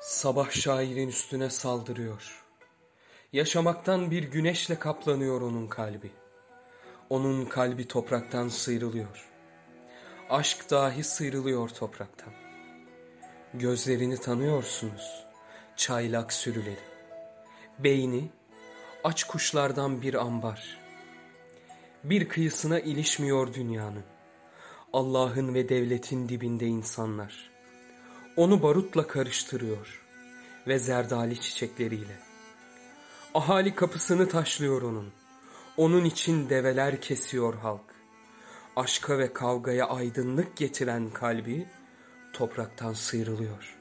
Sabah şairin üstüne saldırıyor. Yaşamaktan bir güneşle kaplanıyor onun kalbi. Onun kalbi topraktan sıyrılıyor. Aşk dahi sıyrılıyor topraktan. Gözlerini tanıyorsunuz, çaylak sürüleri. Beyni, aç kuşlardan bir ambar. Bir kıyısına ilişmiyor dünyanın. Allah'ın ve devletin dibinde insanlar. Onu barutla karıştırıyor ve zerdali çiçekleriyle. Ahali kapısını taşlıyor onun. Onun için develer kesiyor halk. Aşka ve kavgaya aydınlık getiren kalbi topraktan sıyrılıyor.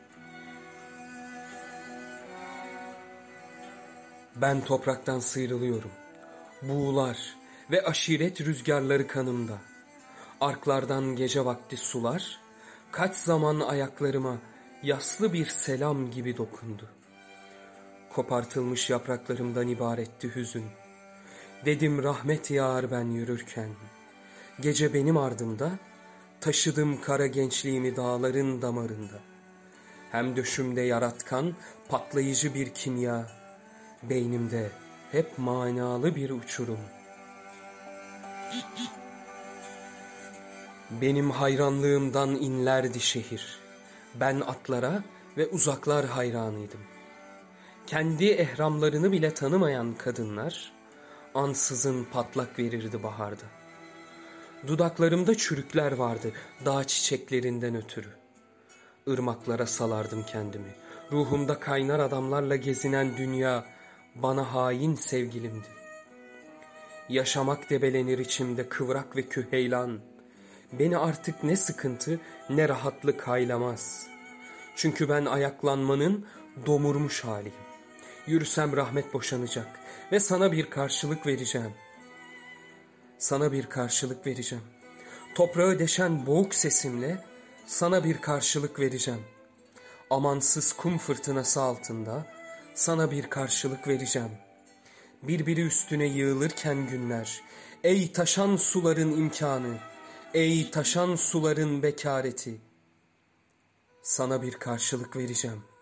Ben topraktan sıyrılıyorum. Buğular ve aşiret rüzgarları kanımda. Arklardan gece vakti sular, kaç zaman ayaklarıma yaslı bir selam gibi dokundu. Kopartılmış yapraklarımdan ibaretti hüzün. Dedim rahmet yağar ben yürürken. Gece benim ardımda, taşıdım kara gençliğimi dağların damarında. Hem döşümde yaratkan, patlayıcı bir kimya, beynimde hep manalı bir uçurum. Benim hayranlığımdan inlerdi şehir. Ben atlara ve uzaklar hayranıydım. Kendi ehramlarını bile tanımayan kadınlar ansızın patlak verirdi baharda. Dudaklarımda çürükler vardı dağ çiçeklerinden ötürü. Irmaklara salardım kendimi. Ruhumda kaynar adamlarla gezinen dünya bana hain sevgilimdi. Yaşamak debelenir içimde kıvrak ve küheylan. Beni artık ne sıkıntı ne rahatlık haylamaz. Çünkü ben ayaklanmanın domurmuş haliyim. Yürüsem rahmet boşanacak ve sana bir karşılık vereceğim. Sana bir karşılık vereceğim. Toprağı deşen boğuk sesimle sana bir karşılık vereceğim. Amansız kum fırtınası altında sana bir karşılık vereceğim. Birbiri üstüne yığılırken günler, ey taşan suların imkanı, ey taşan suların bekareti, sana bir karşılık vereceğim.''